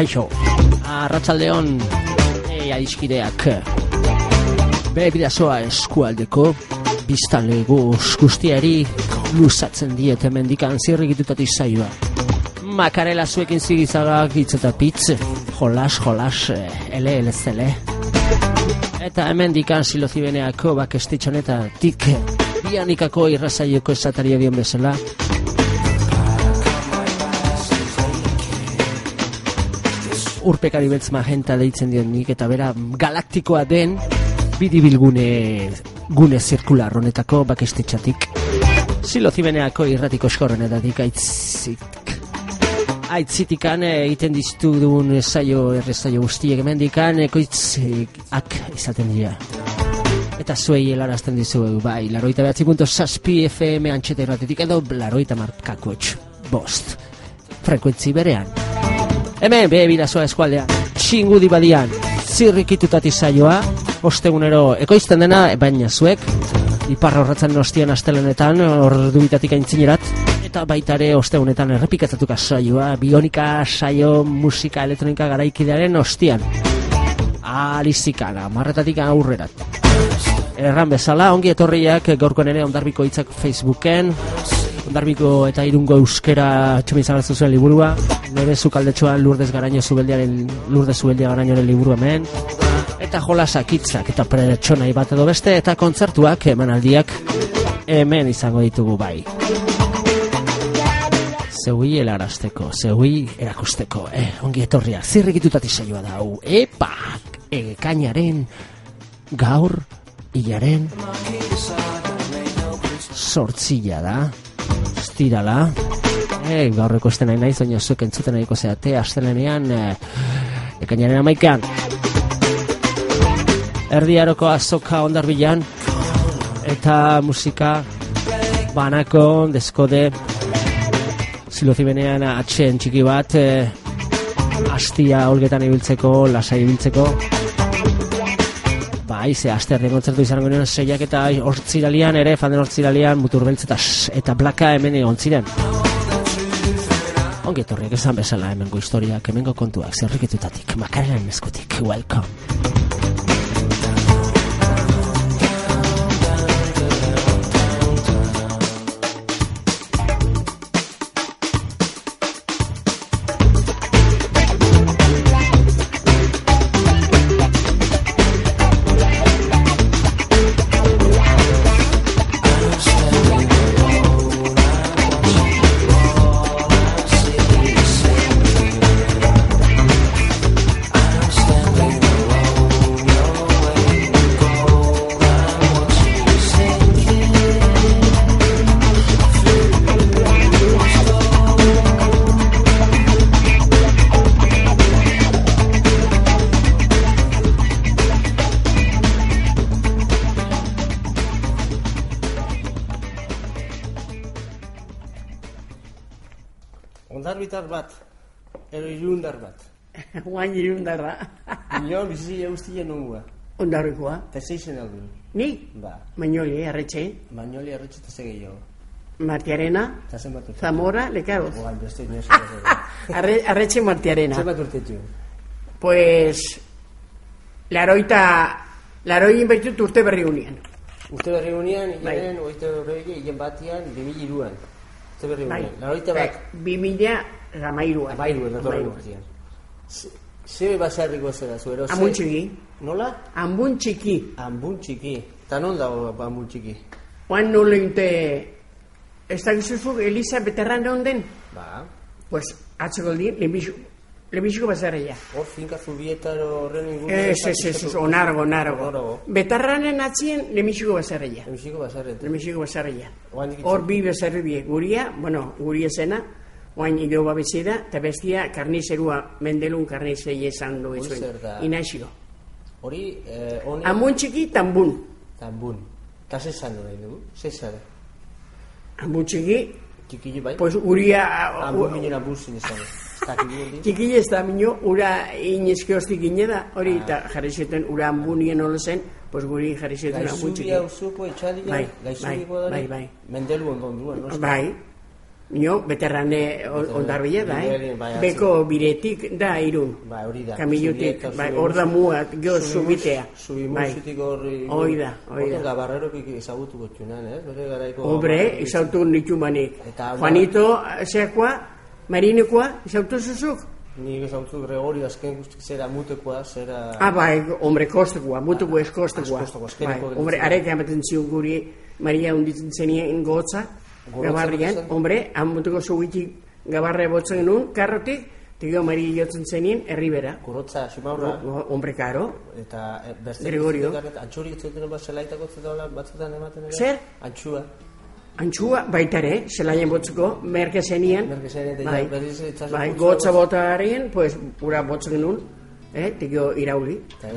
Kaixo, arratsaldeon e, adiskideak Bere bidazoa eskualdeko biztanlego guztiari luzatzen diet hemendikan zirrikitutatik zaioa. Makarela zuekin zigizagak hitz eta pitz, jolas, jolas, ele, ele, zele. Eta hemendikan silozibeneako bakestitxonetatik bianikako irrazaioko esatari edion bezala, urpekari beltz magenta deitzen dion nik eta bera galaktikoa den bidibilgune gune zirkular honetako bakestetxatik zilo zibeneako irratiko eskorren edatik aitzik. Aitzitikan egiten diztu duen saio errezaio guztiek emendikan ekoitzak izaten dira. Eta zuei helarazten dizu bai, laroita behatzi punto saspi FM antxeta irratetik edo laroita markakoetx bost frekuentzi berean Hemen, be, bilazoa eskualdean, txingudi badian, zirrikitutatik saioa, ostegunero ekoizten dena, baina zuek, iparra horretzen nostian astelenetan, ordu bitatik aintzinerat, eta baita ere ostegunetan errepikatatuka saioa, bionika saio, musika, elektronika garaikidearen ostian. Alizikana, marretatik aurrerat. Erran bezala, ongi etorriak gaurkoan ere ondarbiko hitzak Facebooken, ondarbiko eta irungo euskera txomin zabaltzen zuen liburua, nire zukaldetxoan lurdez garaino zubeldiaren, lurdez zubeldia garainoaren liburu hemen, eta jolasak hitzak eta pertsonai bat edo beste, eta kontzertuak emanaldiak hemen izango ditugu bai. Zeui helarazteko, zeui erakusteko, eh, ongi etorriak, zirrikitutatik saioa da, hau, epa, ekainaren, gaur, hilaren, sortzila da, estirala, e, gaurreko este nahi nahi, zoina zuek entzuten nahiko zeate, astelenean, e, ekainaren amaikean, erdiaroko azoka ondarbilan, eta musika, banako, deskode, zilozibenean atxen txiki bat, e, astia olgetan ibiltzeko, lasai ibiltzeko, bai, ze aste erdien kontzertu izango nuen seiak eta hortziralian ere, fanden hortziralian, mutur eta, eta blaka hemen egon ziren. Ongi etorriak esan bezala hemengo historiak, hemengo kontuak, zerriketutatik, makarren eskutik, welcome. Ondarbitar bat, ero irundar bat. Guain irundar da. Inor bizi eustien nungua. Ondarrikoa. Eta zeizen aldu. Ni? Ba, Mañoli, arretxe. bainoli arretxe eta jo. Martiarena. Eta zenbat urte. Zamora, lekaroz. Oain, beste inoz. Arre, arretxe Martiarena. Zenbat urte txu. Pues... Laroita... Laroi inbertut urte berri unien. Urte berri unian, Bai. hilaren, oite berri hilen batian, bimil iruan. Urte berri Bai. unian. Laroita bat, Bi mila gamairuan. amairu, edatorren Amairuan. urtean. Ze basarriko zera, zuero? Amun txiki. Nola? Ambun txiki. Ambun txiki. Eta non dago ambun txiki? Juan no leinte... Ez da gizuzu Elisa beterran den? Ba, Pues, atzeko di, lehenbiziko bazarreia. hor finka zubietar horren inguru. Ez, ez, ez, ez, onargo, onargo. Betarranen atzien lehenbiziko bazarreia. Emixiko basarren. Lehenbiziko bazarreia. Oain dikitzu. Hor bi bezarri bie, guria, bueno, guria zena, oain hilo babezera, eta bestia karnizerua, mendelun karnizei esan du Hori izuen. da? Inaxio. Hori, eh, honi... Amun txiki, tambun. Tambun. Eta ze zan nahi dugu? Ze? Amun txiki, Txikile bai? pues guria... Ambun ginen ambun zin izan. Ez dakit hori. Txikile ez da minio, ura inezke hostik da, hori, eta jarri zuten ura ambunien holo zen, pues guri jarri zuten amun txiki. Gaizubia usuko etxadia, Bai, gaizubiko bai, da. bai, bai. Mendelu ondon duen, no? Bai, Nio, beterrane ondarbila da, eh? Beko biretik da irun. Ba, hori da. Kamilutik, bai, zubi hor da muat, zubitea. mus- Zubi Bai. horri... Hoi da, hoi da. Horten gabarrerok ezagutuko txunan, eh? Bere garaiko... Gabarrerok izautu nitumanik. Eta- Juanito, zeakoa, marinekoa, izautu zuzuk? Ni ezagutu Gregorio azken guztik zera mutekoa, zera... Ah, bai, hombre, kostekoa, mutuko ez kostekoa. Bai, hombre, arek ematen zion guri Maria unditzen zenien gotza, Gorotza gabarrian, hombre, han mutuko zubitik gabarra botzen genuen, karrotik, tegio Maria jotzen zenien, herribera. Kurotza, xumaurra, O- Hombre, karo. eta eh, beste... Gregorio. Antxuri etzuten bat zelaitako zetaula batzutan ematen ere? Zer? Antxua. Antxua, baita ere, zelaien botzeko, merke zenian. Merke zenian, eta bai, berriz bai, gotza dago. botarien, pues, ura botzen genuen, eh, tegio irauli, Eta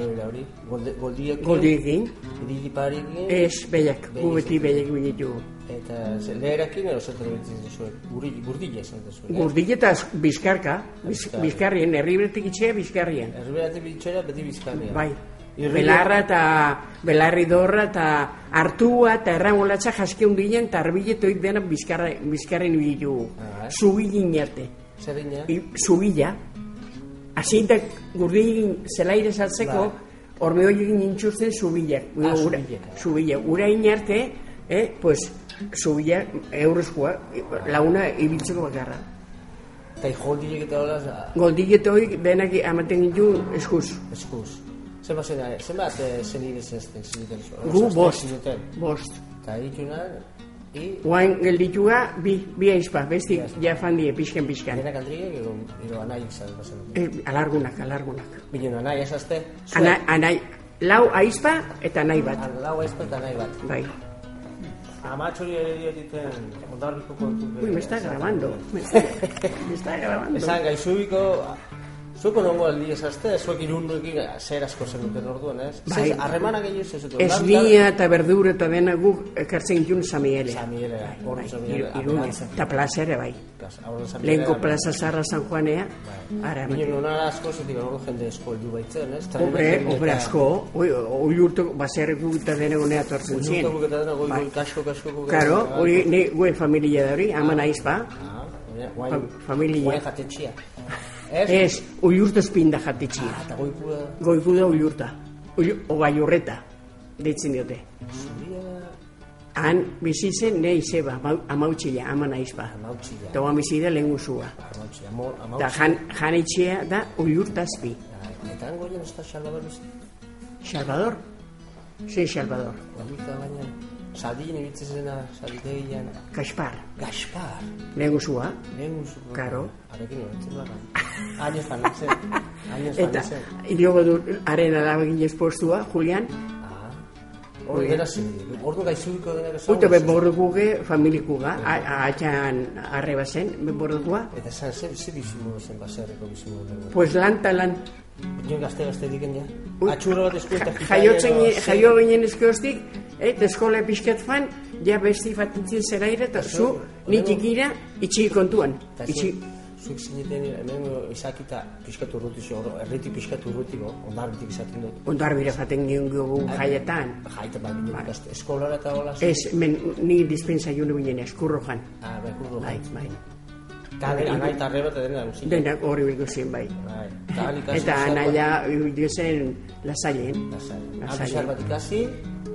golde- goldiekin... goldiekin, Irigiparikin... ez, behiak, gu Behiak. beti behiak binitu. Eta ze- leherakin ero zer telebitzen zuen, guri, gurdile esan zuen. Gurdile eta bizkarka, biz, bizkarrien, herribretik itxea bizkarrien. Erriberatik bitxera beti bizkarria. Bai. Irribi- Belarra eta belarri dorra eta hartua eta errangolatza jaske hundien eta arbilletoik dena bizkarra, bizkarren bilu. Ah, eh? Zubillin arte. Zer ina? I- Zubilla. Azintak gurdilin zelaire saltzeko, horme hori egin intxusten zubillak. Ah, Ura- ah. Zubilla. Ura inarte, eh, pues, zubilla eurrezkoa, launa ibiltzeko bakarra. Eta joldiek eta hola, Goldiletoik denak amaten ditu eskuz. eskuz. Zenbat zen, zenbat eh, zenide zezten zinuten zuen? Gu bost. Zinuten. Bost. Eta dituna, i... Guain geldituga bi, bi aizpa, bestik ja fan die pixken pixkan. Denak andriek, edo, edo anai izan bazen. Eh, alargunak, alargunak. Binen anai esazte, Ana, anai, lau aizpa eta nahi bat. Lau ezpet eta nahi bat. Bai. Amatxori ere diotiten ondarbiko kontu. Uy, me está grabando. Me está, me está grabando. Esan gaizubiko, zuko nongo aldi esazte, zuek irunduekin zer asko zenuten orduan, ez? Bai. Zer, harremana gehiago ez zuten. Ez nia eta berdura eta dena guk ekartzen jun Samiele. Samielera, hor Bai, Samielera. ir- irune. Eta plazere bai. Aurren Samielera. Lehenko plaza zarra San Juanea. Ara, Binen nona asko, zetik hor jende esko heldu baitzen, ez? Obre, obre asko. Oi, oi urto, baserri guk eta dena gunea tortzen zien. Zintoko eta dena goi Bai. kasko kasko. Karo, hori ne guen familia da hori, aman aizpa. Ah, guain, Fa- familia. Guain jatetxia. Ez? Ez, oi urto espinda jatitxia. Eta goi pura Goiku da oiurta. Oi, ogai horreta, deitzen diote. zuria Han bizitzen ne izeba, amautxila, ama naizpa. amautxia. Eta oan bizida lehen guzua. Amautxia, amor, Eta amautxia. jan, jan etxea da oiurtazpi. Eta hango ez da bizi. Salvador? Zein Salvador? Gabita baina. Sadin ibitzen zena, saditegian. Kaspar, Gaspar. lehen guzua. Lehen musu. Karo. Arekin horretzen baka. Añez fanitzen. Añez Eta, idiogo du, haren alabaginez postua, Julian. Ah. Hor dena zen. Ordu gaizubiko dena Uite bebordukuge, familikuga, atxan arreba zen, bebordukoa. Eta zan, zer bizimu zen baserreko bizimu dugu. Pues lan ta Bion gazte diken ja. Ui, Atxurro bat eskueta ja- Jaiotzen, jaio ginen eskoztik, eh, eskola pixkat fan, ja besti fatintzen zeraire, eta zu, nitikira, itxi kontuan. Itxi, Zuek zineten, hemen izakita pixkatu urruti zo, erriti pixkatu urruti go, ondarbitik izaten dut. ondar bire faten gion gogu jaietan. Jaita bat bine ikaste, eskolara eta hola. Ez, men, ni dispensa joan ginen eskurro jan. Ah, bekurro. Bai, bai. Eta dena, nahi eta arreba eta dena. Denak hori bildu zen bai. Bai. Eta. Eta anaia bildu zen lasailen. Lasai. Lasai. Abixar bat ikasi,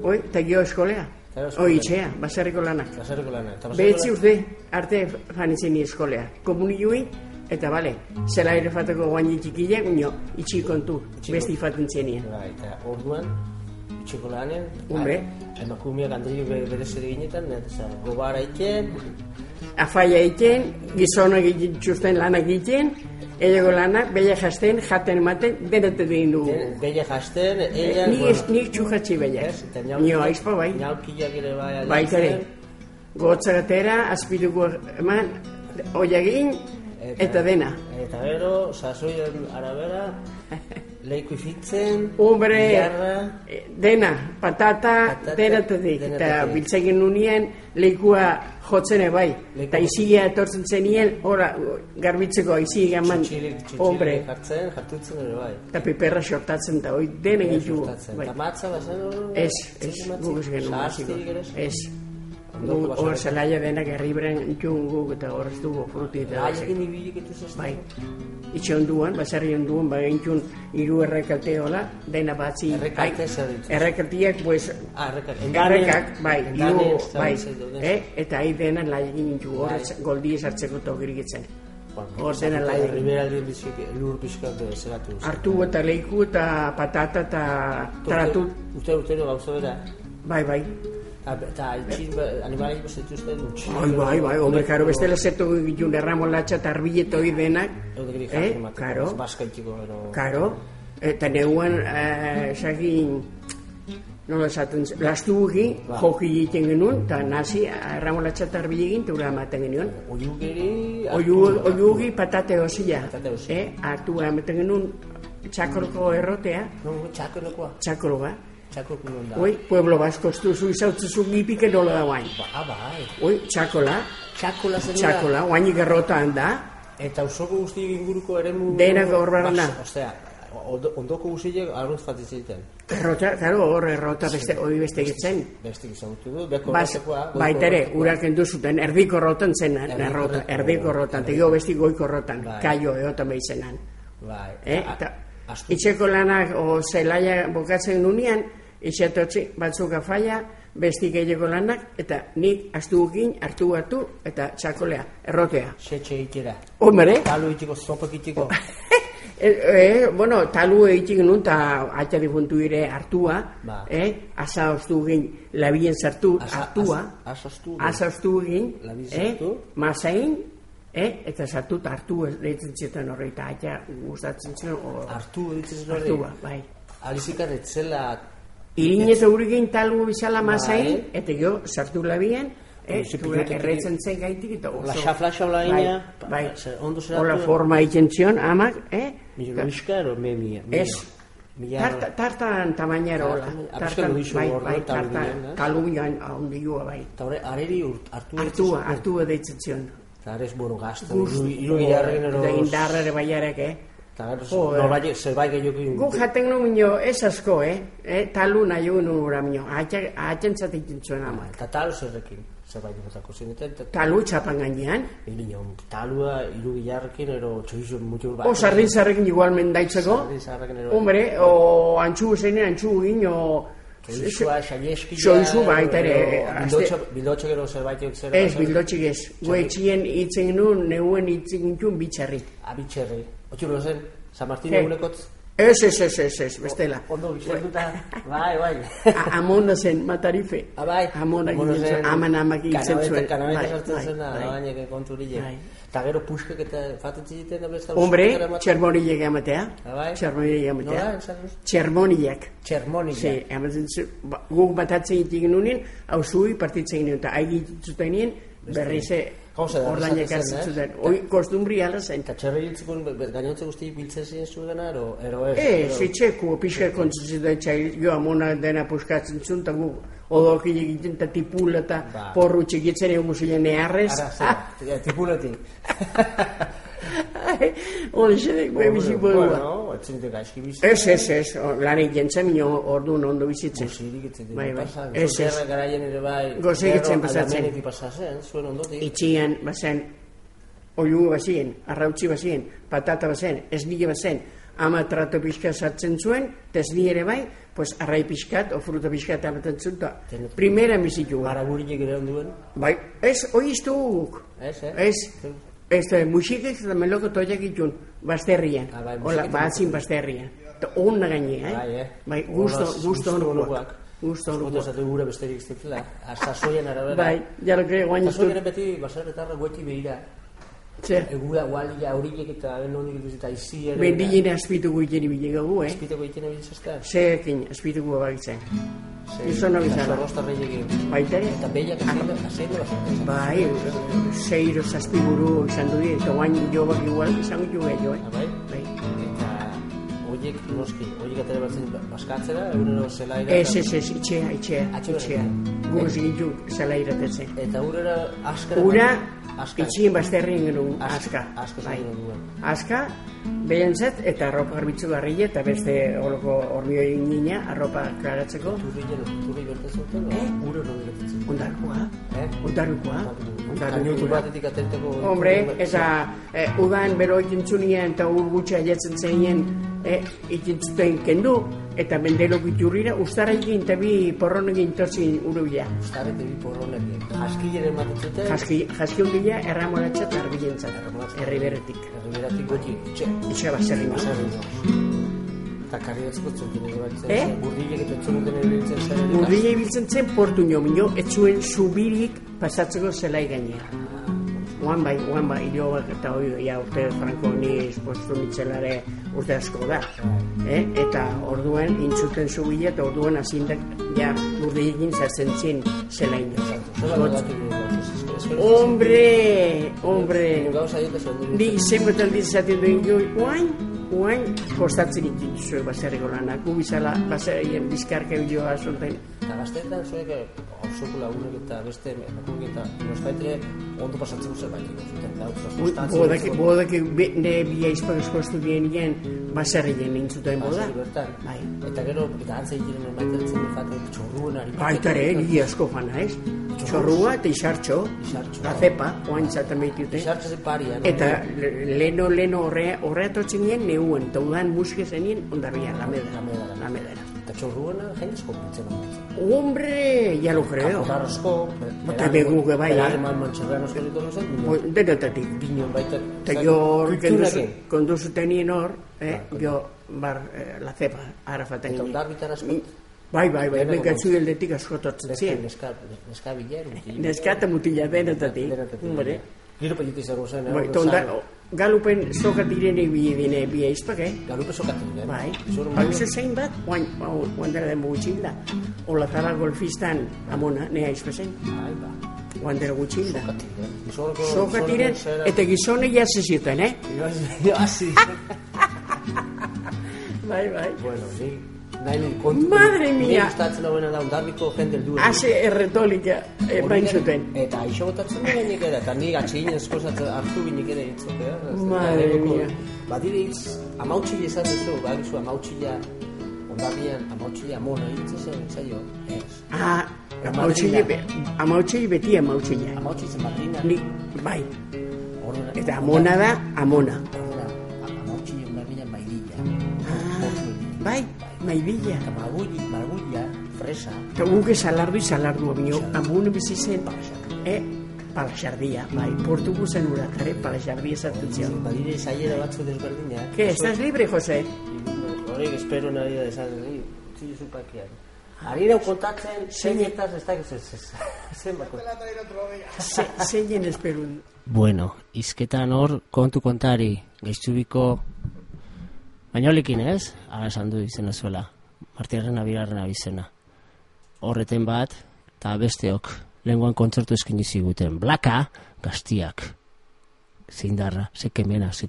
Oi, eta gio eskolea. Eta. Oi, itxea, baserriko lanak. lasarreko lana. Eta Behetzi urte, arte fanitzen ni eskolea. Komunioi, eta bale, zela ere fateko guaini txikilek, unio, itxi kontu, besti faten zenien. Bai, eta orduan, itxeko lanen, Hombre. emakumeak handri bere zer eginetan, eta gobara iken, Afaia egiten, gizonak egiten lanak egiten, elego lanak, bella jasten, jaten ematen, denete egin dugu. Belle jasten, eilan, Ni ez nik txujatzi bella. Eta Nio aizpa bai. Ñaukiak ere bai Baita ere. Gotza gatera, azpiduko eman, oiagin, eta dena. Eta gero, sasoien arabera, leiku ifitzen, Hombre, bilarra, eh, dena, patata, Patata, dena dena Eta tedik. biltzegin nunien, leikua jotzen bai. Leku- Eta izigia etortzen zenien, ora, garbitzeko txotxilik, txotxilik hombre, jartzen, jartutzen ere bai. eta piperra sortatzen, eta hoi dena egitu. Eta matza, bazen hor? Ez, ez, ez genuen ez? Ez, Hor zelaia denak herribren guk eta hor ez dugu fruti eta Haiekin ibilik etuz ez Bai, itxe onduan, baserri onduan, ba gintxun hiru errekalte hola, dena batzi. Errekalte ai, zer ditu? Errekaltiak, pues, Ah, errekak. Errekak, bai, ez da, bai, ez eh, eta ahi dena laigin intxu, hor Bai. goldi esartzeko togirigitzen. Bueno, Hor dena laigin. Riberaldi bizik lur pixkat zeratu. Artu eta leiku eta patata eta tratu, Uste urtero gauza bera. bai, bai. Eta- Eta itxin animalik bezituzten utxin. Bai, bai, bai, hombre, karo, bestela zetu gintxun erramolatxa eta arbilleto hoi denak, eh, karo, Baska itxiko, ero... karo, eta neuan, eh, sagin, nola esaten, zen, lastu egi, Ba. joki egiten genuen, eta nazi, erramolatxa eta arbille egin, teura ematen genuen. Oiugeri... Oiu- Oiugi patate osia. Eh, hartu ematen genuen txakolko errotea, No, txakolekoa. txakologa. Txakoleko non da. Oi, pueblo basko estuzu izautzuzu gipike nola da guain. Ba, ah, bai. Oi, txakola, Txakola zen da. txakola, guain igarrotan da. Eta usoko guzti inguruko eremu... Denak hor barren da. Osea, ondo- ondoko guztiek arrunt fatitzen. Errota, karo, hor errota beste, hoi beste gitzen. Bestik izagutu du, beko goiko baitere, batekoa. urak endu zuten, erdiko rotan zen, errota, erdiko rotan, tegio besti goiko rotan, Bai. kaio eotan behizenan. Bai. Eh? Eta, itxeko lanak o zelaia bokatzen nunean, itxetotzi batzuk afaia, besti gehiago lanak, eta nik astu gukin, hartu hartu, eta txakolea, errotea. Setxe ikera. Hombre, Talu itxiko, zopek itxiko. e, e, bueno, talu eitik nun, eta atxa difuntu ire hartua, Ba. eh? asa ostu gin, labien sartu, Asa- hartua, asa- asa ostu gin, Labien eh? sartu. masain, eh? eta sartu eta hartu deitzen zuten horre, eta atxa gustatzen zen, o, Artu ditzen hori. hartua, bai. Alizikan Irinez aurigin talu bizala Bai. eta jo sartu labien, eh, pilotekin- erretzen zen gaitik, eta oso... Flasha, flasha hola bai, ina, bai, ondo zeratu. Hola forma egiten zion, amak, eh? Milo miska ero me mia. Ez, tarta, tartan tamainara hola. Tartan- Tartan, bai, bai, tartan, ginen, ahondioa, bai. Eta horre, areri hartu Artua, artua deitzen zion. Eta arez, bueno, gazta. Iru gilarren ero... Eta indarra ere baiarek, eh? Eta gero, norbait, zerbait gehiago... Guk jaten nu minio, ez asko, eh? eh? Talu nahi nu ura minio, hatzen zatekin zuen amak. Eta talu zerrekin, zerbait botako. Eta, eta, Talu txapan gainean, Egin talua, iru gilarrekin, ero txoizu mutu bat. o sardin zarrekin igual mendaitzeko, Sardin zarrekin ero- hombre, o antxu zeinen, antxu gin, o... Txoizua, xaieskia... Xoizu baita ere, Bildotxo, bildotxo gero zerbait euk zer... Ez, bildotxik ez. Guetxien itzen nun, neuen itzen gintun bitxarri. Abitxerri. Otxuro zen, San Martín egunekotz... Ez, ez, ez, ez, ez, bestela. Ondo bizartuta, bai, bai. A- Amona zen, matarife. Ah, bai. Amona zuen, zen, aman amak kanabeta- zuen. kanabeta Bai, sartzen bai, zen, bai. abainek konturile. Bai. Eta gero puskak eta fatetzen ziten, da besta... Hombre, txermonilek ematea. Ah, bai. Txermonilek Nola, esan duz? Txermonilek. Txermonik. Sí, ematen zu, ba, guk batatzen egiten nuen, hau partitzen ginen, eta haigi zuten nien, berrize Gauza da, ordainek esaten zen, hartzen eh? zuten. Hoi, kostumbri ala zen. Eta txerri hiltzukun, gainontze guzti biltzen ziren zuen, ero, ero ez? E, ero- zitxeko, pixka kontzitzen da txail, jo amona dena puskatzen zuen, eta gu, odolki egiten, eta tipula, eta Ba. porru txikitzen egun ziren neharrez. Ara, zera, tipuletik. Hori zedek, gue biziko dugu. Bueno, etzinte gaizki bizi. Ez, ez, ez, lan egiten zen, minio orduan ondo bizitzen. Zirik etzinte Bai, bai. Ez, ez. Garaien ere bai. Gozegitzen gerro pasatzen. aldamenetik pasatzen, zuen ondotik. Itxian, bazen, oiugu bazien, arrautzi bazien, patata bazen, esnige bazen, ama trato pixka sartzen zuen, eta esni ere bai, pues arrai pixkat, o fruta pixkat amaten zuen, Tenet- primera bizitu. Garaburiek ere onduen. Bai, ez, hoi iztu guk. Ez, eh? Ez, da, musikek eta meloko toiak itun, bazterrian. Ah, bai, batzin bazterrian. Eta onna gaine, eh? Bai, eh? Bai, gusto, gusto gusto honokoak. Gusto Gusto honokoak. zate gure besterik ez ditela. Sasoien arabera. Bai, jaro que guain ere beti baserretarra gueti behira. Zer, Egura, gualia, horiek eta ben nondik dituz eta izi ere. bendilin aspitugu ikeni bilegagu, eh? Espiteko egiten egin zaztea. Zeekin aspitugu bagitzen. Gizona bizarra. Zorrostarreiek Baita ere, Eta behiak azeindo baserretarra. bai, zeiro zazpiburu izan du eta guain jo bak igual izango jo gehiago, eh? Ah, bai? Bai. Horiek noski, horiek atera batzen baskatzera, egunero zelaira. Ez, ez, ez, itxea, itxea, itxea. berretan. Gu ez gintu zela iratetzen. Eta urera askara. Ura, Aska. Itxien basterrien genuen aska. Aska Bai. zen duen. Aska, behentzat, eta arropa garbitzu garrile, eta beste holoko hormioi nina, arropa klaratzeko. Turri jero, turri bertatzen zuten, Eh? uro non gertatzen zuten. Ondarkoa, Eh? ondarkoa, Kamioi ondarkoa. batetik atenteko... Hombre, eta eh, udan bero ikintzunien eta urbutxa jatzen zeinen eh, ikintzuten kendu, eta mendelo biturrira, ustara egin eta bi porron egin torzin urubila. Ustarete bi porronek. Jaskileren ematen zuten. Jaski, jaski hundila erramoratxa eta arbilentzat, herri beretik. Herriberatik goti, txe. Ixa baserri Eta karriatzeko zuten ere batzen. Eh? Burrilek eta txonuten ere biltzen zen. Urdile ibiltzen zen portu nio, minio, etzuen zubirik pasatzeko zelai gainera. Oan bai, oan bai, hilo bat eta hoi, ja, urte franko ni espostu nitzelare urte asko da. Eh? Eta orduan intzuten zubila eta orduan azindak, ja, urdilekin zartzen zin zelai Hombre, hombre. Ni zenbat aldiz esaten duen jo, oain, oain, kostatzen ikin zuek baserriko lanak, gu bizala baserrien bizkarka biloa zonten. Eta gazteetan zuek orsoko lagunek eta beste emakumek eta nostaitre ondo pasatzen zer baitiko zuten. Da, kostatzen zuen. bodak, be- ne bi aizpagezko estudien gen, baserrien intzuten boda. Bai. Eta gero, eta antza egiten emaiten jaten txorruen ari. Baita ere, ni asko fana, ez? Txorrua eta isartxo, Isartxo. cepa, oain zaten behitute. Isartze ze paria, no? Eta le- leno, leno horre, horre atotzen nien, neuen, eta udan musike zenien, ondarbia, lamedara. Lamedara. Lamedara. Eta txorruena jende asko pintzen amatzen. Hombre, ya lo creo. Kapotar asko. Eta begu ge bai, eh? Eman mantxerran asko ditu zen. Bo- Denetatik. Binon baita. Eta jo konduzu tenien hor, eh, jo, bar, eh, la cepa, arafaten Eta ginen. ondar bitan asko. Bai, bai, bai, Denako benkatzu heldetik askototzen Neska, zien. neska, neska bilero. Neska eta mutila denetatik. Hombre. Gero pellitu izango zen. eh, Bai, hor eta onda, zaro. galupen soka direne bi dine bi aizpak, eh? Galupe sokatik, eh? Bai, bai, uste zein bat, oain, oain dara den gutxin da. Ola golfistan, amona, ne aizpazen, Bai, ba. oain dara gutxin da. Sokatik, eh? Gizoneko- Soka tiren, zera- eta gizone jasizioten, eh? Jo, hasi. Bai, bai. Bueno, kontu. Madre mia. gustatzen dauena da ondarbiko jende heldu. Ase erretolika, eh, bain zuten. Eta aixo botatzen da ere, eta ni gatxin eskosat hartu binik ere hitzok, eh? Madre mia. Badire hitz, amautxile esan duzu, bagizu amautxila, ondarrian amautxila mona hitz esan, zaio, ez. Ah, amautxile beti amautxile. Amautxile madrina, Ni, bai, eta amona da, amona. amautxile ondarrian maidilla. Ah, bai, maibila. Eta margulli, margulla, fresa, Eta guke salardu salardu abino, amune bizi zen, eh, palaxardia, bai, portuguzen ura, jare, palaxardia sartzen zion. badire saiera batzu desberdinak. ¿Qué, estás libre, José? Horrek espero nahi da esan, ni, txillo zupakian. Ari dau kontatzen, zeinetaz ez da, ez, ez, ez, zenbako. Se, zeinen esperun. Bueno, izketan hor kontu kontari gaiztubiko bainolekin ez? Ara esan du izena zuela. Martiarren abirarren abizena. Horreten bat, eta besteok lenguan kontzertu eskini ziguten. Blaka, gaztiak. Zindarra, ze kemena, ze.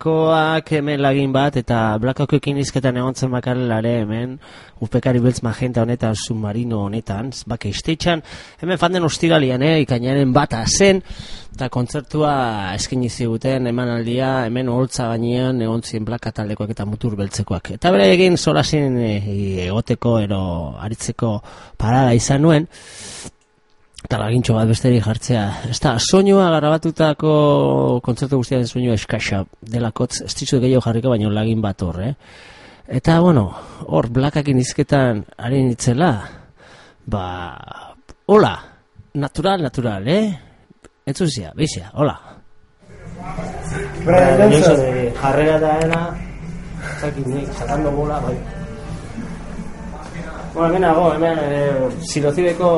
Blakakoak hemen lagin bat, eta blakakoekin izketan egon zen bakarelare hemen, upekari beltz magenta honetan, submarino honetan, baka istetxan, hemen fanden ostigalian, eh, ikainaren bat zen, eta kontzertua eskin ziguten emanaldia, hemen holtza gainean, egon ziren blaka taldekoak eta mutur beltzekoak. Eta bere egin solasin eh, egoteko, ero aritzeko parada izan nuen, eta lagintxo bat besterik jartzea. Ez da, soinua garabatutako kontzertu guztiaren soinua eskaxa delakotz, ez dizu gehiago jarriko, baino lagin bat hor, eh? Eta, bueno, hor, blakakin izketan harin itzela, ba, hola, natural, natural, eh? Entzuzia, bizia, hola. De jarrera da ena, zakit nik, sakando bola, bai. Bueno, hemen nago, hemen e, silozibeko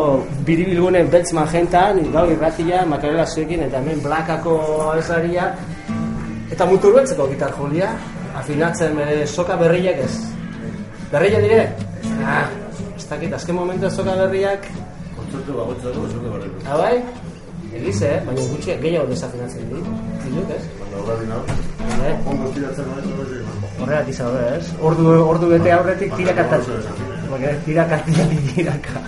biribilgune beltz magentan, gau irratia, makarela zuekin, eta hemen blakako abesaria, eta mutur beltzeko gitar jolia, afinatzen bere soka berriak ez. Berria dire? Ah, ez dakit, azken momentu soka berriak, Kontzertu bagoitzako esuke barriko. ah bai? Egize, eh? baina gutxi gehiago desafinatzen dit. Dinuk, ez? Baina horra dina, Eh? ondo tiratzen nahi, horrek egin. Horregatik zaude, ez? Ordu, ordu bete aurretik tiraka tatzen. Porque tiraka, tiraka, tiraka.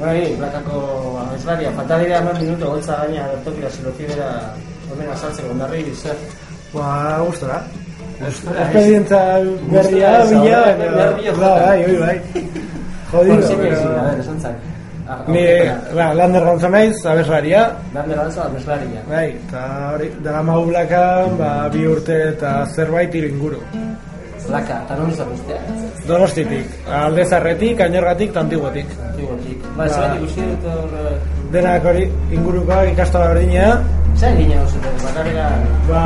Bai, plakako abeslaria, falta dira hamar minuto, goltza gaina, bertokira, silozibera, hemen azaltzen gondarri, zer. Ba, gustora. Gustora, ez? Esperientza berria, bila, baina... Ba, bai, bai. Bueno, Jodido, pero... ver, esan zak. Ah, Ni, ba, lander gauza naiz, abeslaria, Dande lanza, abeslaria. bai, eta hori, dara magulakan, ba, bi urte eta zerbait hiru inguru. Plaka, eta non zapuztea? Donostitik, aldezarretik, ainorgatik, eta antiguatik. Antiguotik. Ba, ez bat ikusi dut hor... Denak hori ingurukoak ikastola berdina, Zer egin hau zuten, ba,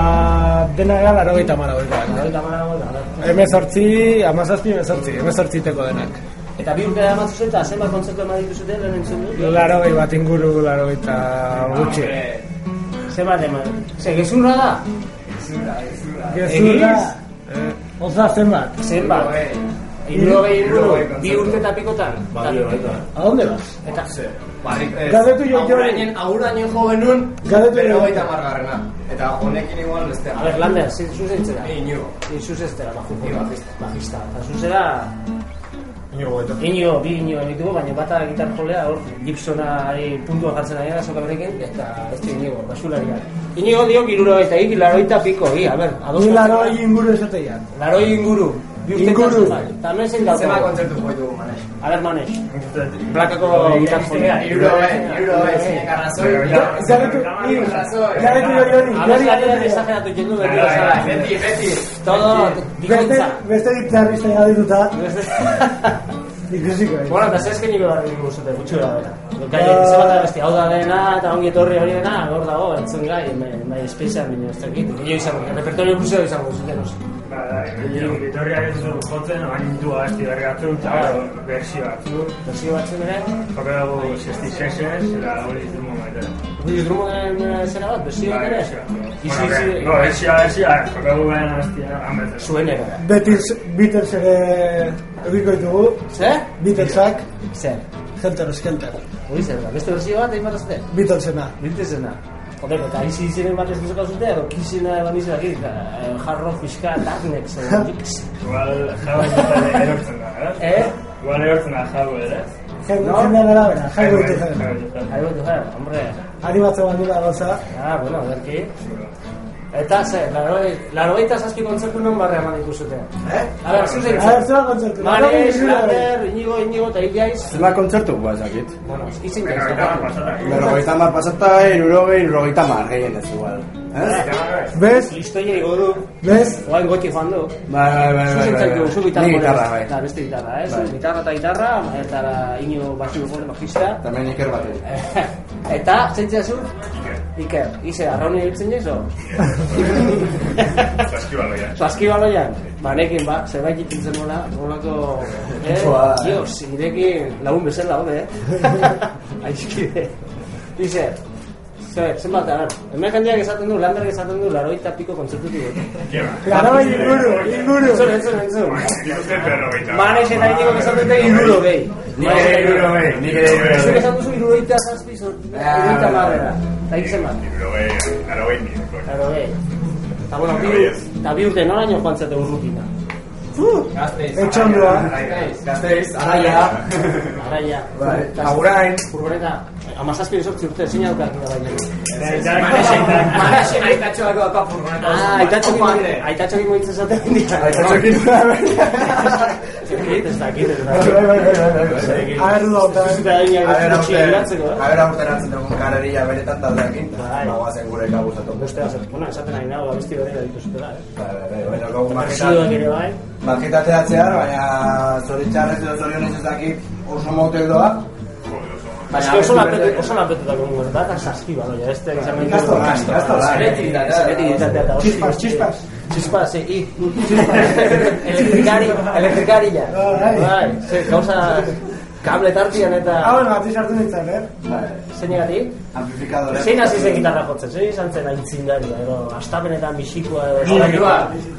denak gara laro gaita mara Gaita mara gota, Hemezortzi, amazazpi, hemezortzi, hemezortziteko denak. Eta bi urte da matzu eta zenbat kontzertu eman dituzuten lehen entzun dut? Laro bat inguru, laro gaita gutxi. Zenbat eman? Ze, gezurra da? Gezurra, eh, oza zenbat. Zenbat? Irurogei inguru, bi urte eta pikotan? Ba, baita. ¿A dónde vas? Eta, Galdetu jo jo. Aurraino jo genuen, Galdetu pero jo. baita margarrena. Eta honekin igual beste. a ver, Lander, zin zuzentzera? Iñu. Bajista. Bajista. Eta zuzera, Inigo bi Iño ditugu, baina bata gitar jolea, hor, Gibsonari puntua jartzen ari da, soka berekin, eta ez du Iñigo, basulariak. Iñigo dio giruro eta ik, laroita piko, i, a ber, ados. Ni laro inguru esateian. Laroi inguru. Inguru. bai. Hemen zein Zema daukagu. kontzertu jo ditugu manes. A ber, manes. Blakako gitar jolea. Iruro be, iruro be, zinek arrazoi. Galdetu, galdetu jo joni. Abeslariak exageratu jendu berri Bai, bai, bezala. Beti, beti. Todo, Beste, bikoitza. beste gitarrista galdetuta, ikusiko. eh. Bueno, eta zezken niko barri niko zute, gutxura bera. Gai, ze bat abesti, hau da dena, eta ongi etorri hori dena, hor dago, entzun gai, bai, espeizean, bine, ez dakit, gehiago izango, repertorio luzeo izango zuten, oso. Vitoriak ez du jotzen, agindu abesti berri batzuk, eta berzio batzuk. Berzio batzuk ere, Joke dugu 66 eta hori dugu maitera. Willy Drummonden zera bat, berzio Bai, ere? Izi, izi, No, berzioa, berzioa, joke dugu behen abestia, ametzen. zuen ere. Beatles, Beatles ere ebiko ditugu, Zer? Beatlesak, Zer? Helter Skelter, Hori zer da, beste berzio bat, egin bat zuten? Beatlesena. Bintezena. Joder, eta izi iziren bat ez duzuka zute, edo kizina eban izan dakit, hard rock pixka, darknex, edo jiks. Igual eta erortzen da, eh? Eh? Igual erortzen da jago ere. Jaigo jendean arabera, jaigo ditu zen. Ahí voy a ver, hombre. Animatzen bandula gauza, Ah, bueno, a Eta, ze, larogeita zazpi kontzertu non barre eman dituzute. Eh? A ver, zuzen, a ber, zela kontzertu. Manes, Lander, Inigo, Inigo, eta Ipiaiz. Zema kontzertu, ba, ezakit. Bueno, izin eta tokatu. Berrogeita mar pasata, irurogei, irrogeita mar, gehien ez igual. Ez? Bez, Listoia igo du, bez, oain goti joan du. Bai, bai, bai, Zuzen bai, zaitu, zu gitarra. Ni gitarra, bai. Eta beste gitarra, eh? Zu Bai. gitarra eta gitarra, eta Inigo batzu gure bajista. Tamen iker batetik. Eta, zentzia zu? Iker, ize, arrauni egiten jaizo? Saskibaloia. Saskibaloian, banekin ba, zerbait ikintzen nola, nolako, eh, dios, irekin lagun bezala, hode, eh? Aizkide. Dice, zer, zenbat, a ver, hemen jendeak esaten du, landarek esaten du, laroita piko kontzertutu dut. Kieba. laro inguru, inguru. Entzun, entzun, entzun. Berrogeita. Manes eta inigo esaten dut, iruro behi. Nik ere irurogei, nik ere Zuk irurogei. esan duzu, iruroita zazpi, zor- iruroita marrera. Eta ikzen bat, Irurogei, arogei nire. laro behi. Eta, bueno, bi, eta urte noraino joan zate urrutina. Gazteiz. Etxondua. Gazteiz, araia. Araia. Bai, agurain. Furgoneta, amazazpi sortzi urte, zein aukak da baina. Manaxen aitatxoak doaka furgoneta. Ah, aitatxokin, aitatxokin moitzen zaten dira. Aitatxokin. Ez dakit, ez Bai, dakit. bai, bai, bai, bai. Zuzuta egin Aber aurten, eh? hartzen dugun karreria beretan taldeakin, Bai. bagoazen gure kabuzatu. Beste bat, bueno, esaten ari nago, abesti dituzutela, eh? Bai, bai, bai, baina gogu Versioak ere bai. maketateatzear, baina zoritxarrez edo zorionez ez dakit oso motek doa. Baina oso lapetu, oso lapetetako mungu, eta eta saski baloia, beste izan mentu. Ikastolan, ikastolan. Seretitatea, seretitatea eta hostia. Chispas, chispas. Chispas, sí, i. Elektrikari, elektrikari ja. Bai. Bai, ze, gauza, kable tartian eta... Ah, bueno, bati sartu nintzen, eh? Bai, Zeinegatik? amplifikadore. Zein hasi zen gitarra jotzen, zein izan zen aintzindaria, edo astapenetan bisikoa edo...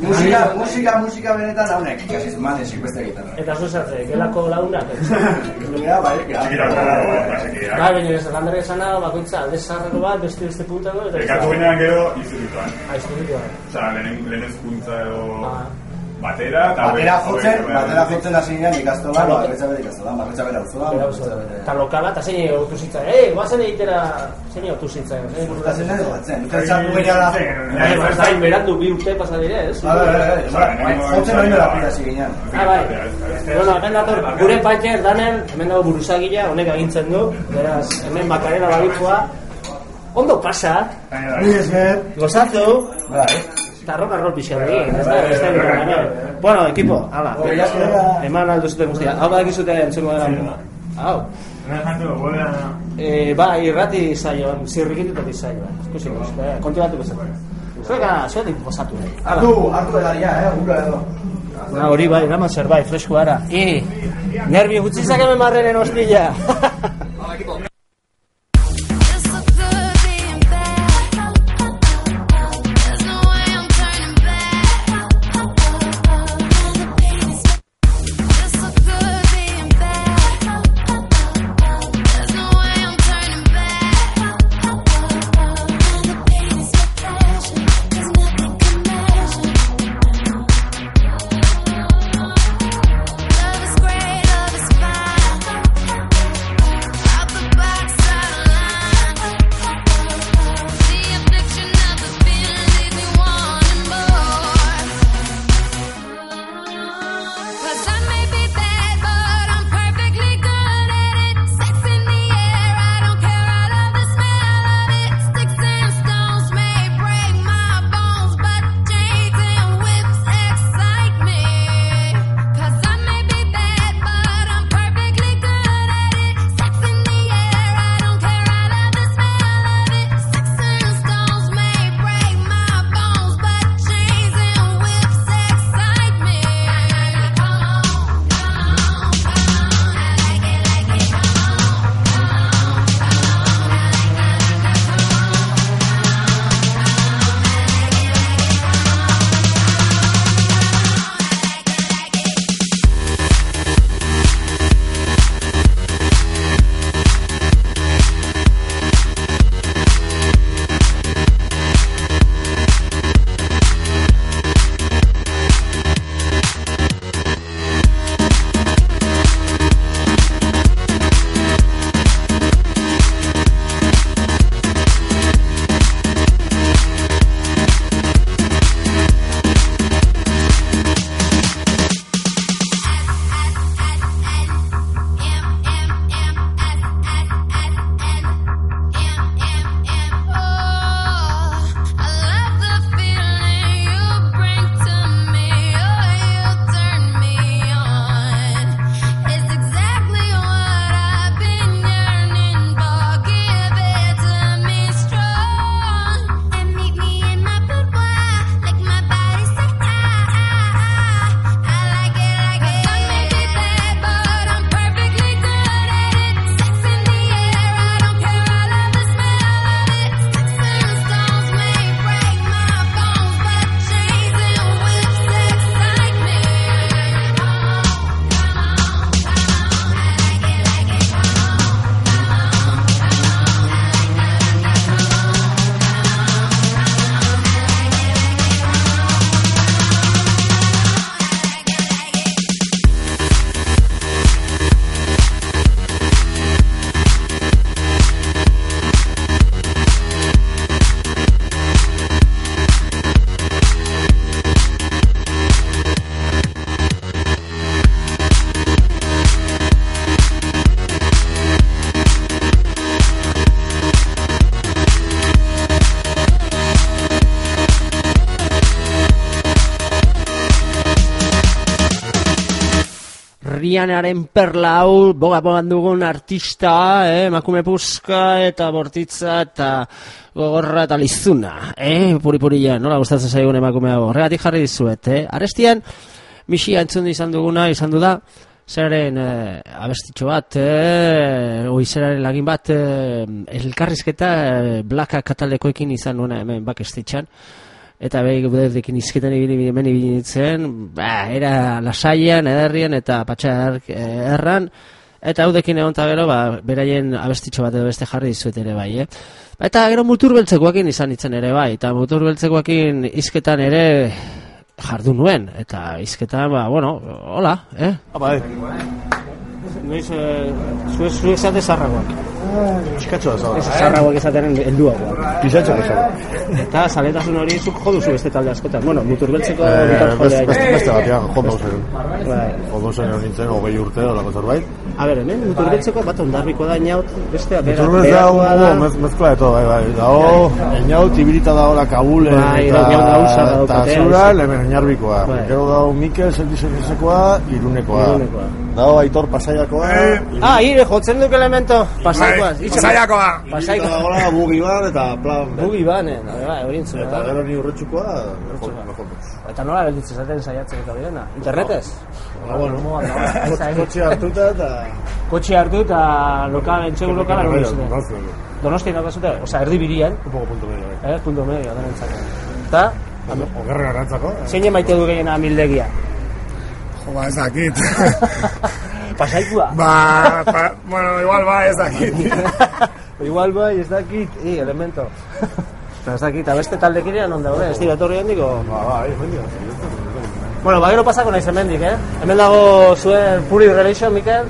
Musika, musika, musika benetan haunek, ikasi zuman esik beste gitarra. Eta zu zartze, gelako launak. Gera, bai, Txikira, gara. Bai, baina ez, landare esan hau, bakoitza alde zaharreko bat, beste beste puntako, eta... Ekatu ginean gero izurituan. Ah, izturikoa. Osa, lehen, lehen ezkuntza edo Ah. Batera, eta Batera jotzen, batera jotzen hasi ginen ikastolan, bakretza bere ikastolan, bakretza bere auzoan, Eta bakretza bere... lokala, eta zein egotu zitzai, eh, guazen egitera, zein egotu zitzai, zein Eta zen edo batzen, eta. Bai, ba, ez da, berandu bi urte pasa dire, ez? Bai, bai, bai, jotzen hori nola pita hasi ginen. Ah, bai. Bueno, hemen dator, gure patxer danen, hemen dago buruzagila, honek agintzen du, beraz, hemen bakarera babikoa, ondo pasa, Ni esker. gozatu, Bai. Eta rock and roll pixka egin, ez da, ez da, ez da, Bueno, ekipo, hala, eman aldo zuten guztia, hau badak izute entzungo dela, hau, eh, ba, irrati zaioan, zirrikitutatik zaioan, eh, kontu batu bezala. Zueka, zuetik gozatu, eh. Hala. Hartu, hartu edaria, eh, gura edo. Na, hori bai, eraman zerbait, fresko ara. I, nervio gutxi zakeme marrenen hostilla. It's Rianaren perla hau, boga bogan dugun artista, eh, emakume puska eta bortitza eta gogorra eta lizuna, eh, puri puria, nola gustatzen zaigun emakume hau, horregatik jarri dizuet, eh, arestian, misia entzun izan duguna, izan du da, zeraren eh, abestitxo bat, eh, oizeraren lagin bat, eh, elkarrizketa eh, blaka katalekoekin izan nuena hemen bakestitxan, eta behi gudekin izketan ibili hemen ibili nintzen, ba, era lasaian, ederrien eta patxar eh, erran, eta haudekin egon gero, ba, beraien abestitxo bat edo beste jarri dizuet ere bai, eh? Ba, Eta gero mutur beltzekoakin izan nintzen ere bai, eta mutur beltzekoakin izketan ere jardu nuen, eta izketan, ba, bueno, hola, eh? Apa, eh? Noiz, eh, zu zu esate zarragoak. Piskatxo da, zaba. Ez zarragoak esateren helduagoak. Pisatxo da, zaba. Eta zaletasun hori zuk jo duzu beste talde askotan. Bueno, muturbeltzeko Eh, beste, jolea. beste, beste bat, ja, jondo zen. Bai. Jondo zen egon nintzen, hogei urte, olako zerbait. A ber, hemen muturbeltzeko bat ondarbiko da inaut, bestea bera. Turbez da, mez, mezkla de todo, bai, bai. Dago, eñau, tibirita dago la Kabule, Bai, eta, dago eta zura, hemen eñarbikoa. Bai. Gero dago Mikel, Seldizekoa, Irunekoa. Irunekoa. Dago Aitor Pasaiakoa, Ah, hire, jotzen duk elemento, pasaikoaz. Bai, Pasaiakoa. Pasaiakoa dagoela Bugi Ban, eta Plan. Bugi banen, bai, hori entzuna Eta da. gero ni urretxukoa, mejor. Eta nola gelditzen zaten saiatzen eta birena? Internetez? Ah, bueno, kotxe hartuta eta... Kotxe hartu eta lokal, entxegu lokala Pero, hori pero, zuten. no, no, no. Donosti nakazute, oza, erdi birian, Un poco punto medio, bai. eh, punto medio, denentzako. Eta, Ogerren arantzako. zein maite du gehiena mildegia? Jo, ba, ez dakit. Pasaikua? ba, pa, bueno, igual ba, ez dakit. Igual bai, ez dakit, i, elemento. Eta ez dakit, abeste taldekidean non daude, ez dira etorri handiko. Ba, ba, ahí, mendio. Bueno, ba, gero pasako naiz hemendik, eh? Hemen dago zuen Puri Relation, Mikel,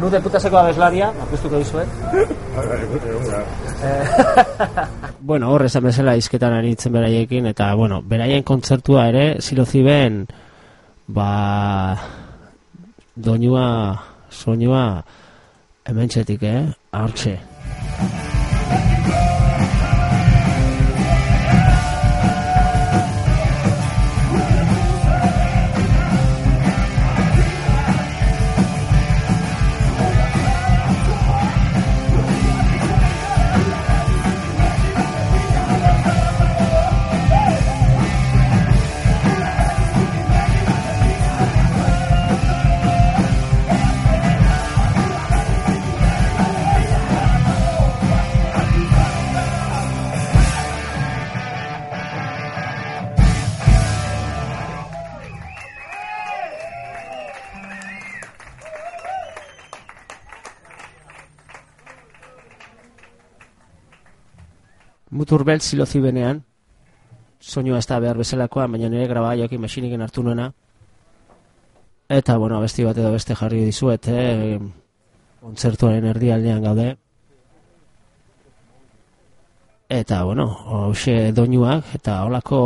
Luz de putaseko abeslaria, apustuko dizuet. bueno, hor esan bezala izketan aritzen beraiekin, eta, bueno, beraien kontzertua ere, siloziben, ba, doinua, soinua, hemen txetik, eh? Hortxe. Muturbel silozi benean, soinua ez da behar bezalakoa, baina nire graba jokin masiniken hartu nuena. Eta, bueno, besti bat edo beste jarri dizuet, eh? kontzertuaren erdialdean gaude. Eta, bueno, hoxe doinuak, eta holako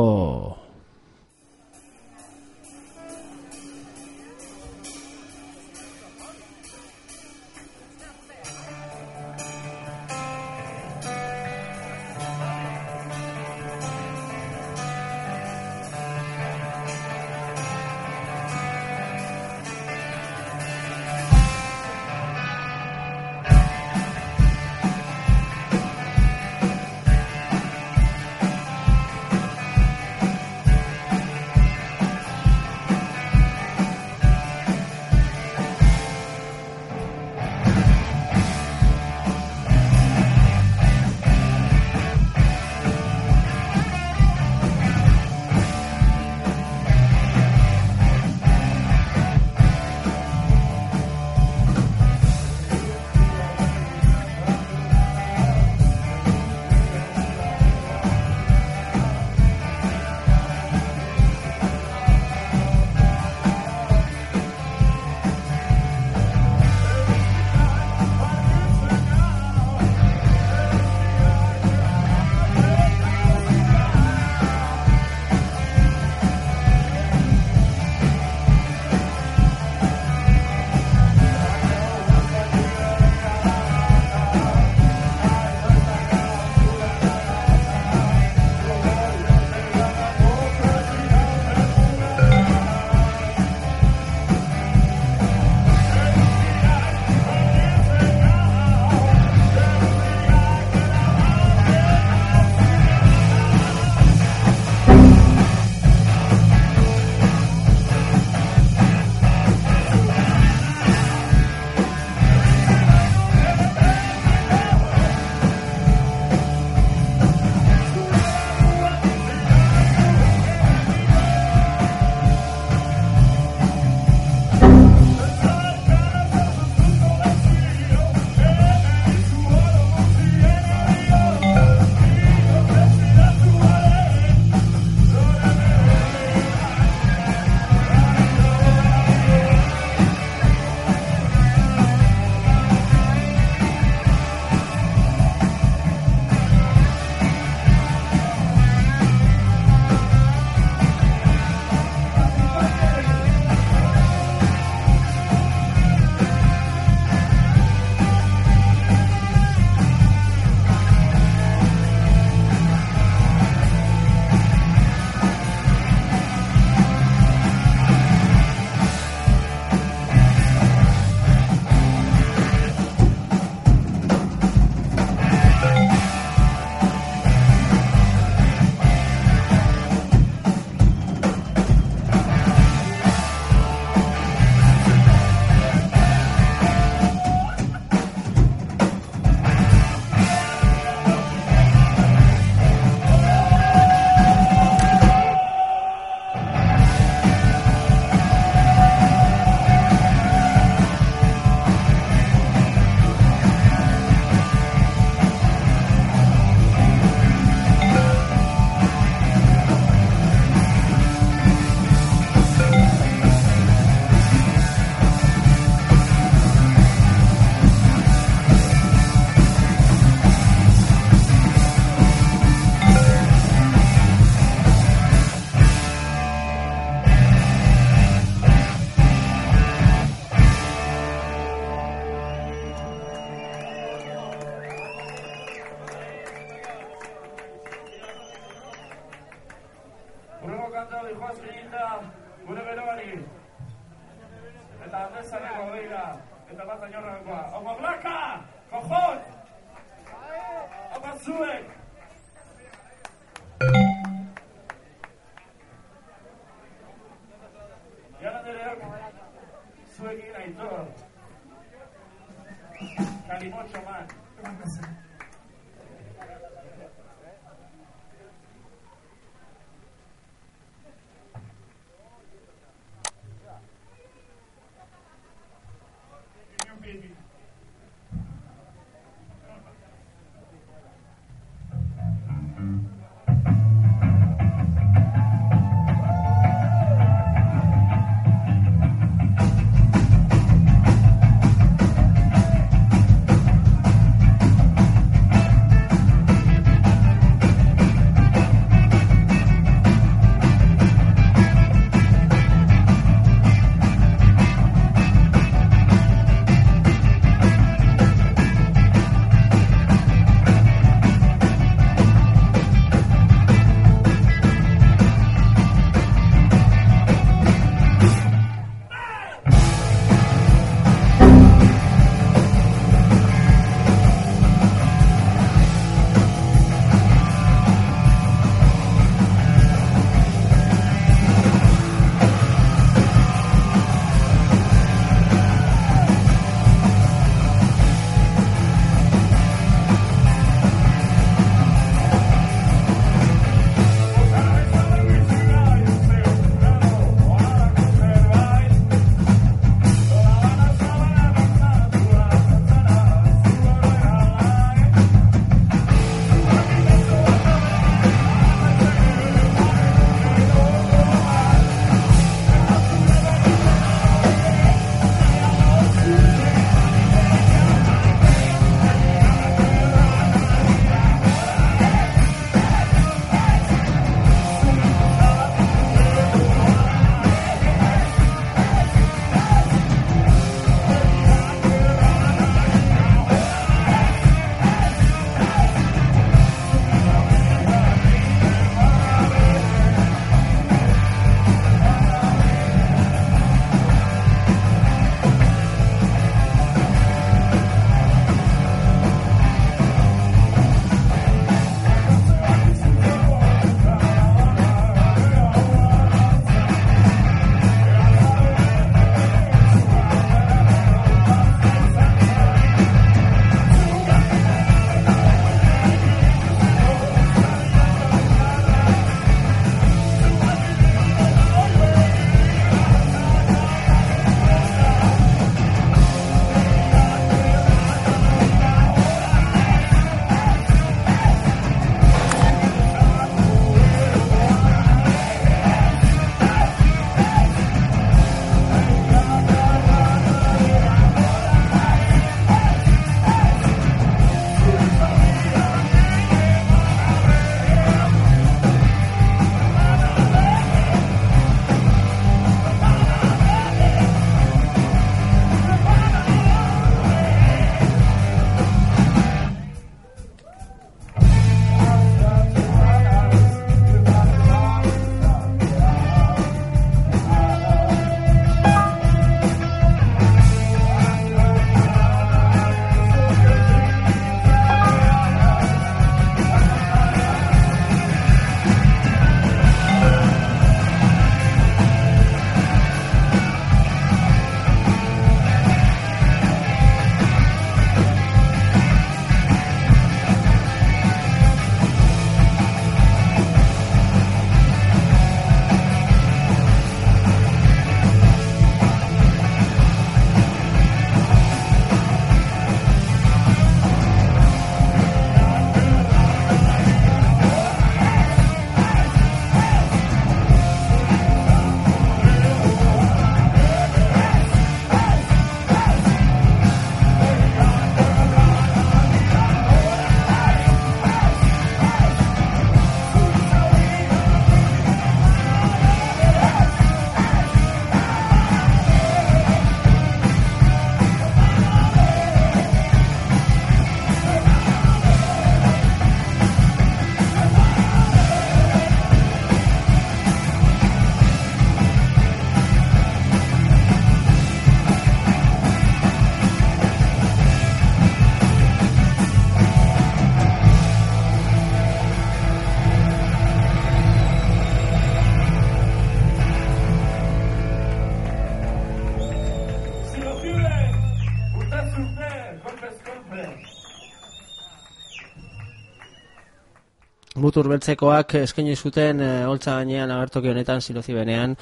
mutur beltzekoak eskaini zuten e, holtza gainean agertoki honetan silozi benean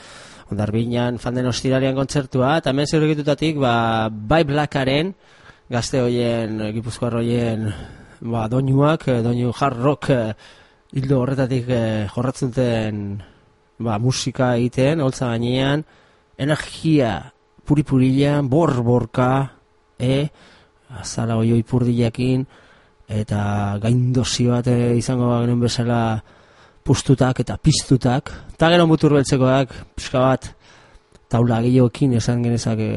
ondarbinan fanden ostiralian kontzertua eta hemen zirrikitutatik ba, bai Blackaren gazte hoien gipuzkoar ba, doinuak, eh, doinu hard rock eh, hildo horretatik eh, jorratzen ba, musika egiten, holtza gainean energia puripurilean, bor-borka e, azala oio ipurdilekin eta gaindosi bat eh, izango genuen bezala pustutak eta piztutak eta gero mutur beltzekoak pixka bat taula gehiokin esan genezake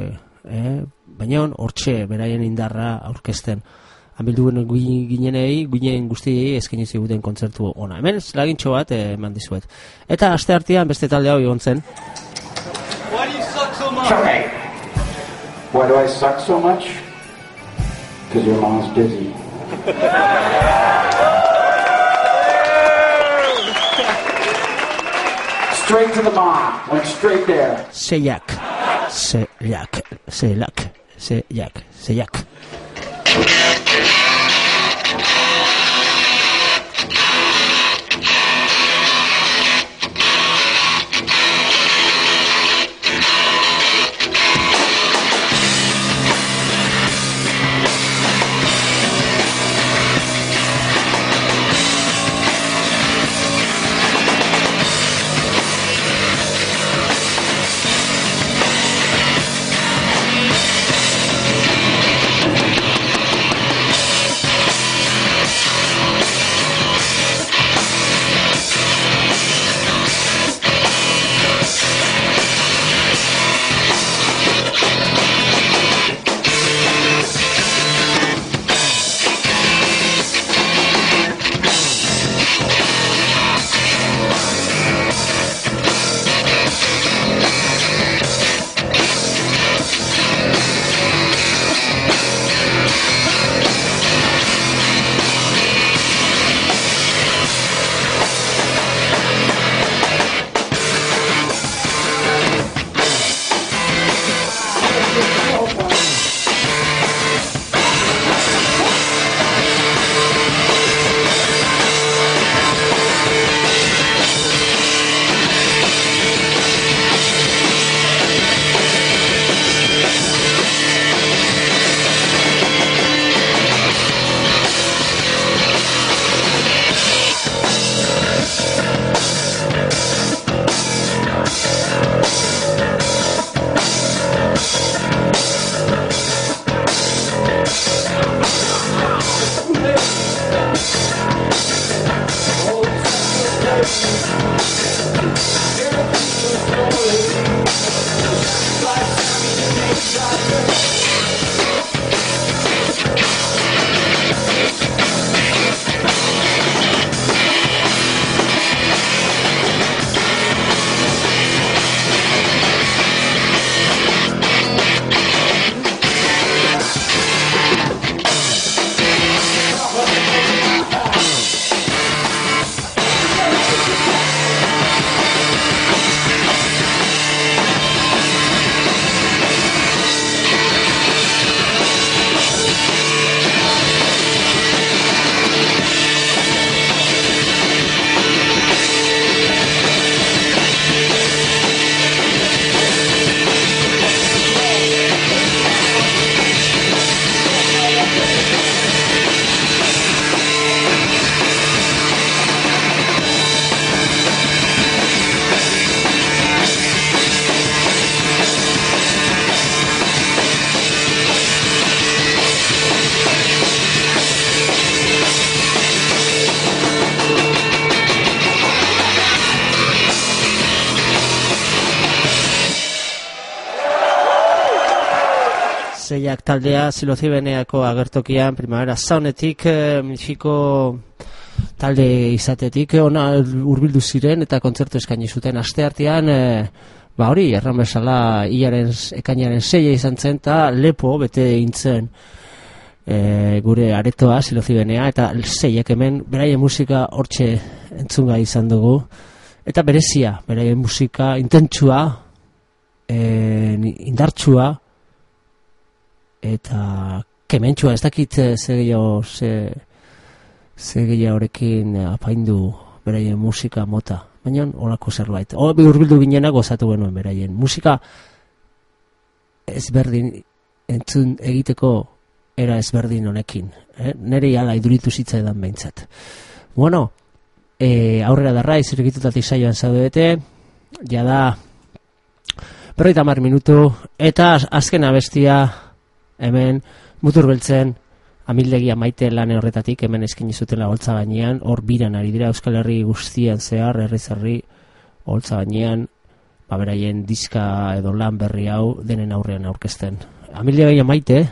eh? baina hortxe beraien indarra aurkezten Ambildu ginenei, ginen guztiei eskaini ziguten kontzertu ona. Hemen lagintxo bat eh, eman dizuet. Eta aste artean beste talde hau egon zen. Why do you suck so much? Okay. Why do I suck so much? Because your mom's busy. straight to the mom. Went straight there. Seiak. Seiak. Seiak. Seiak. Seiak. Seiak taldea silozibeneako agertokian primavera saunetik eh, Mexiko talde izatetik eh, ona hurbildu ziren eta kontzertu eskaini zuten. Aste artean eh, ba hori erran bezala ilaren ekainaren seia izan zen eta lepo bete intzen e, gure aretoa silozibenea eta seiak hemen beraien musika hortxe entzunga izan dugu. Eta berezia beraien musika intentsua e, indartsua eta kementsua ez dakit eh, ze gehiago ze, ze gehiagorekin apaindu beraien musika mota. Baina olako zerbait. O, bi urbildu ginenak gozatu genuen beraien. Musika ezberdin entzun egiteko era ezberdin honekin. Eh? Nere ala iduritu zitzaidan behintzat. Bueno, e, aurrera darra, izirikitutatik saioan zaudete, jada berroita mar minutu, eta az- azken abestia hemen mutur beltzen amildegia maite lan horretatik hemen eskini zutela holtza gainean, hor biran ari dira Euskal Herri guztian zehar, herri holtza gainean, ba beraien diska edo lan berri hau denen aurrean aurkezten. Amildegia maite,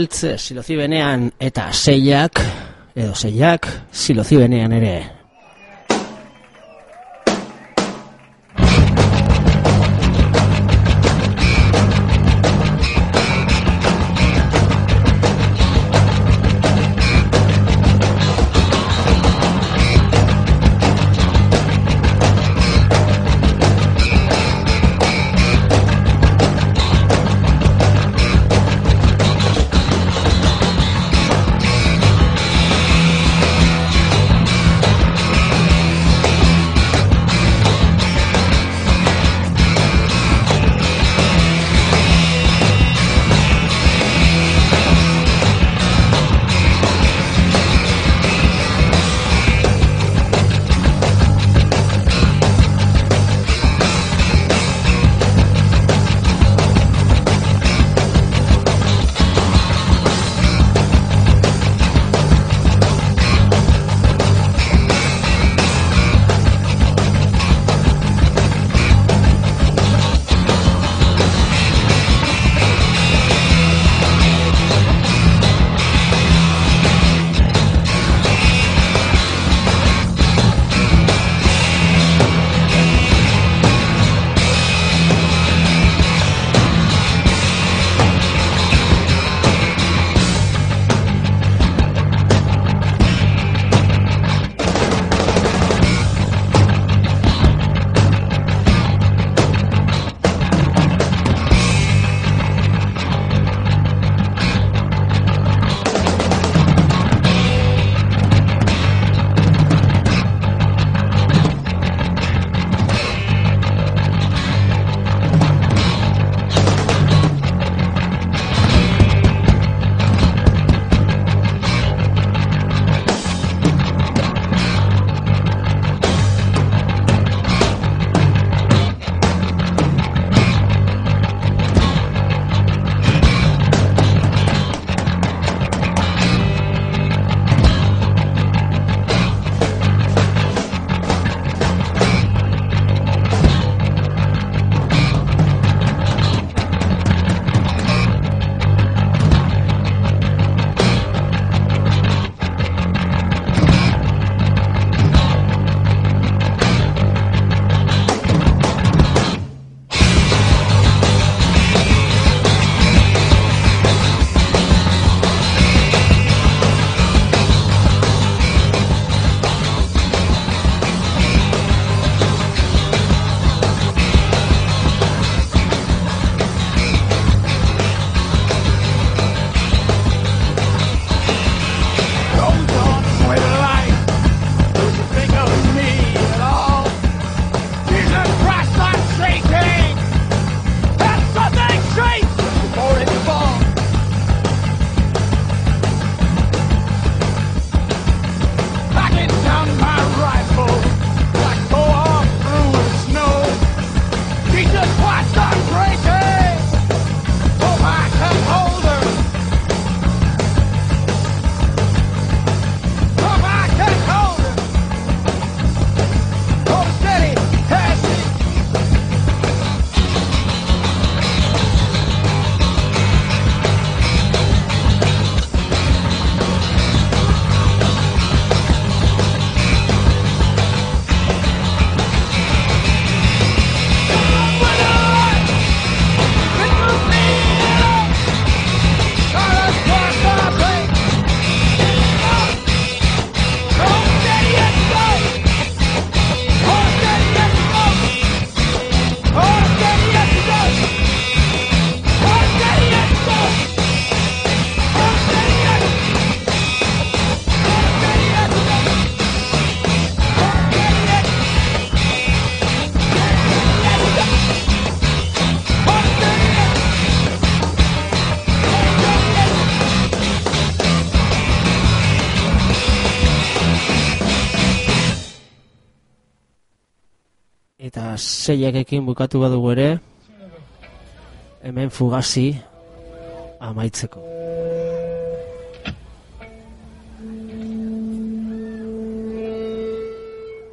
beltz, silozibenean eta seiak, edo seiak, silozibenean ere. Seiakekin bukatu badugu ere, hemen fugazi amaitzeko.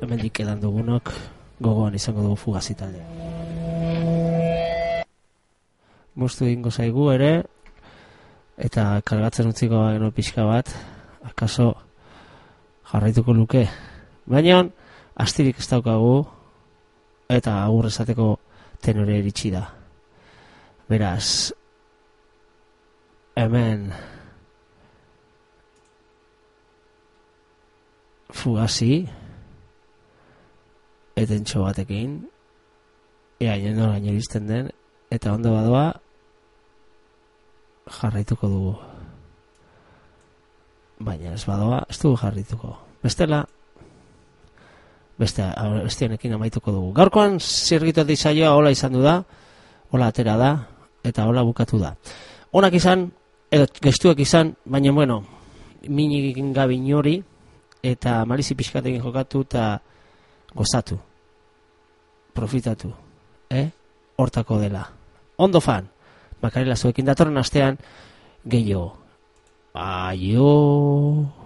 Hemendik edan dugunok gogoan izango dugu fugazi talde. Moztu egingo zaigu ere, eta kargatzen utziko geno pixka bat, akaso jarraituko luke. Baina, astirik ez daukagu, eta agur esateko tenore iritsi da. Beraz, hemen fugasi etentxo batekin ea noraino iristen den eta ondo badoa jarraituko dugu baina ez badoa ez dugu jarraituko bestela beste, honekin amaituko dugu. Gaurkoan zirgitu dizaioa hola izan du da hola atera da eta hola bukatu da. Onak izan edo gestuak izan baina bueno minik gabi inori eta malizi pixkatekin jokatu eta gozatu. Profitatu eh? hortako dela. Ondo fan. Makarela zuekin datorren astean gehiago. Aio